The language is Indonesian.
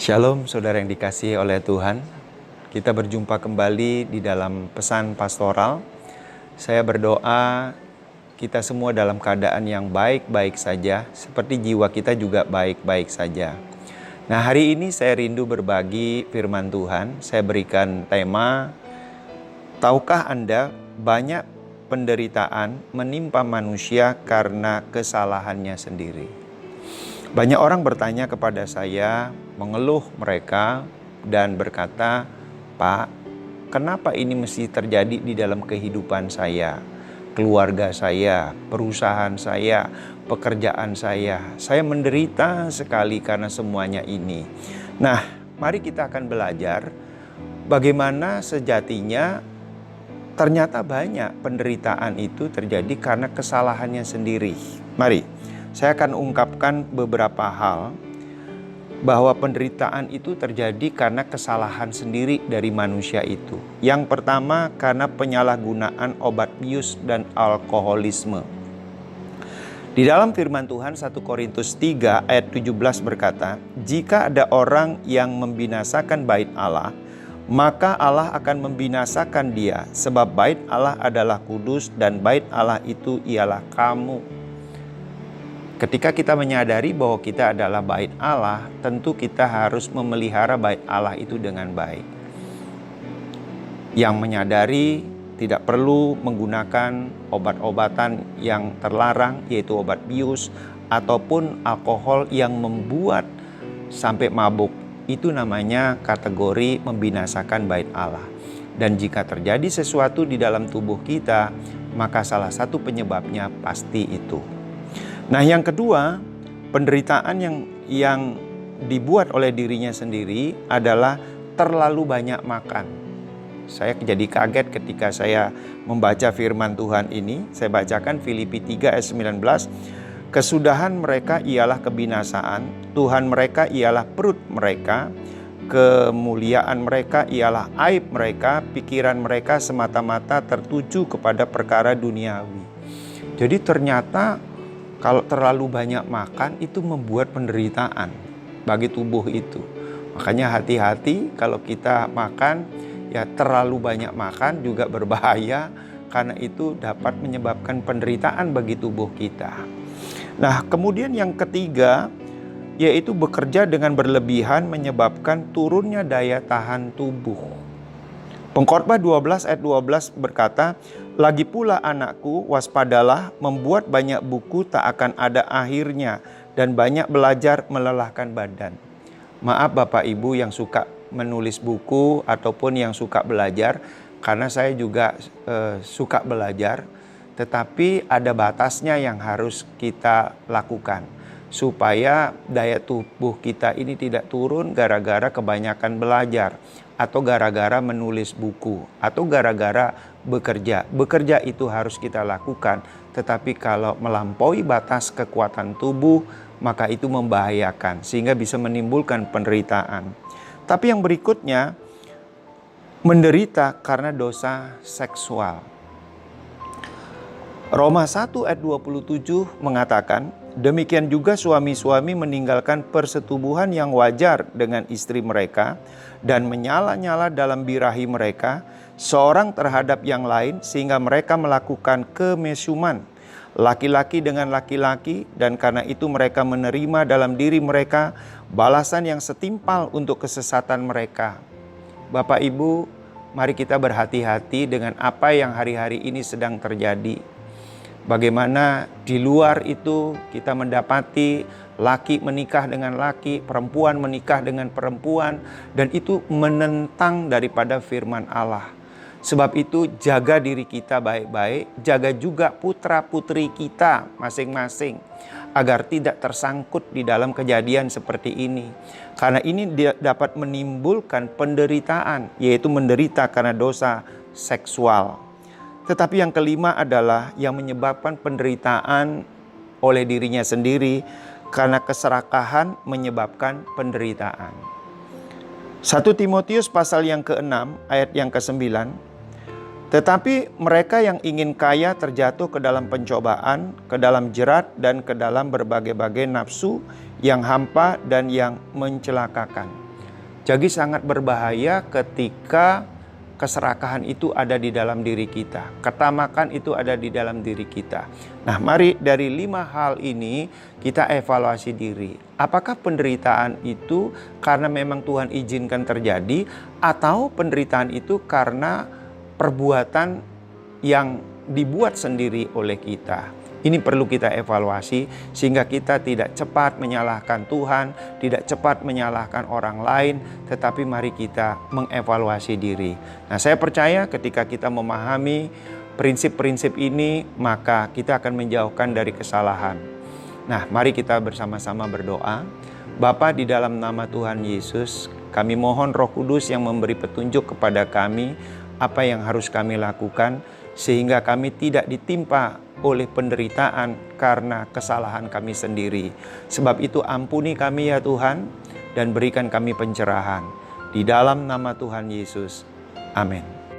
Shalom saudara yang dikasihi oleh Tuhan. Kita berjumpa kembali di dalam pesan pastoral. Saya berdoa kita semua dalam keadaan yang baik-baik saja, seperti jiwa kita juga baik-baik saja. Nah, hari ini saya rindu berbagi firman Tuhan. Saya berikan tema Tahukah Anda banyak penderitaan menimpa manusia karena kesalahannya sendiri? Banyak orang bertanya kepada saya, mengeluh mereka dan berkata, "Pak, kenapa ini mesti terjadi di dalam kehidupan saya, keluarga saya, perusahaan saya, pekerjaan saya? Saya menderita sekali karena semuanya ini." Nah, mari kita akan belajar bagaimana sejatinya ternyata banyak penderitaan itu terjadi karena kesalahannya sendiri. Mari saya akan ungkapkan beberapa hal bahwa penderitaan itu terjadi karena kesalahan sendiri dari manusia itu. Yang pertama karena penyalahgunaan obat bius dan alkoholisme. Di dalam firman Tuhan 1 Korintus 3 ayat 17 berkata, "Jika ada orang yang membinasakan bait Allah, maka Allah akan membinasakan dia, sebab bait Allah adalah kudus dan bait Allah itu ialah kamu." Ketika kita menyadari bahwa kita adalah bait Allah, tentu kita harus memelihara bait Allah itu dengan baik. Yang menyadari tidak perlu menggunakan obat-obatan yang terlarang, yaitu obat bius ataupun alkohol yang membuat sampai mabuk. Itu namanya kategori membinasakan bait Allah. Dan jika terjadi sesuatu di dalam tubuh kita, maka salah satu penyebabnya pasti itu. Nah, yang kedua, penderitaan yang yang dibuat oleh dirinya sendiri adalah terlalu banyak makan. Saya jadi kaget ketika saya membaca firman Tuhan ini. Saya bacakan Filipi 3 ayat 19. Kesudahan mereka ialah kebinasaan, Tuhan mereka ialah perut mereka, kemuliaan mereka ialah aib mereka, pikiran mereka semata-mata tertuju kepada perkara duniawi. Jadi ternyata kalau terlalu banyak makan itu membuat penderitaan bagi tubuh itu. Makanya hati-hati kalau kita makan ya terlalu banyak makan juga berbahaya karena itu dapat menyebabkan penderitaan bagi tubuh kita. Nah, kemudian yang ketiga yaitu bekerja dengan berlebihan menyebabkan turunnya daya tahan tubuh. Pengkhotbah 12 ayat 12 berkata, lagi pula anakku, waspadalah, membuat banyak buku tak akan ada akhirnya dan banyak belajar melelahkan badan. Maaf Bapak Ibu yang suka menulis buku ataupun yang suka belajar, karena saya juga eh, suka belajar, tetapi ada batasnya yang harus kita lakukan supaya daya tubuh kita ini tidak turun gara-gara kebanyakan belajar atau gara-gara menulis buku atau gara-gara bekerja. Bekerja itu harus kita lakukan, tetapi kalau melampaui batas kekuatan tubuh, maka itu membahayakan sehingga bisa menimbulkan penderitaan. Tapi yang berikutnya menderita karena dosa seksual. Roma 1 ayat 27 mengatakan, Demikian juga suami-suami meninggalkan persetubuhan yang wajar dengan istri mereka dan menyala-nyala dalam birahi mereka seorang terhadap yang lain sehingga mereka melakukan kemesuman laki-laki dengan laki-laki dan karena itu mereka menerima dalam diri mereka balasan yang setimpal untuk kesesatan mereka. Bapak Ibu, mari kita berhati-hati dengan apa yang hari-hari ini sedang terjadi Bagaimana di luar itu kita mendapati laki menikah dengan laki, perempuan menikah dengan perempuan, dan itu menentang daripada firman Allah. Sebab itu, jaga diri kita baik-baik, jaga juga putra-putri kita masing-masing, agar tidak tersangkut di dalam kejadian seperti ini, karena ini dapat menimbulkan penderitaan, yaitu menderita karena dosa seksual. Tetapi yang kelima adalah yang menyebabkan penderitaan oleh dirinya sendiri karena keserakahan menyebabkan penderitaan. 1 Timotius pasal yang ke-6 ayat yang ke-9 Tetapi mereka yang ingin kaya terjatuh ke dalam pencobaan, ke dalam jerat dan ke dalam berbagai-bagai nafsu yang hampa dan yang mencelakakan. Jadi sangat berbahaya ketika keserakahan itu ada di dalam diri kita, ketamakan itu ada di dalam diri kita. Nah, mari dari lima hal ini kita evaluasi diri. Apakah penderitaan itu karena memang Tuhan izinkan terjadi, atau penderitaan itu karena perbuatan yang dibuat sendiri oleh kita? Ini perlu kita evaluasi sehingga kita tidak cepat menyalahkan Tuhan, tidak cepat menyalahkan orang lain, tetapi mari kita mengevaluasi diri. Nah, saya percaya ketika kita memahami prinsip-prinsip ini, maka kita akan menjauhkan dari kesalahan. Nah, mari kita bersama-sama berdoa. Bapa di dalam nama Tuhan Yesus, kami mohon Roh Kudus yang memberi petunjuk kepada kami apa yang harus kami lakukan sehingga kami tidak ditimpa oleh penderitaan karena kesalahan kami sendiri. Sebab itu ampuni kami ya Tuhan dan berikan kami pencerahan. Di dalam nama Tuhan Yesus. Amin.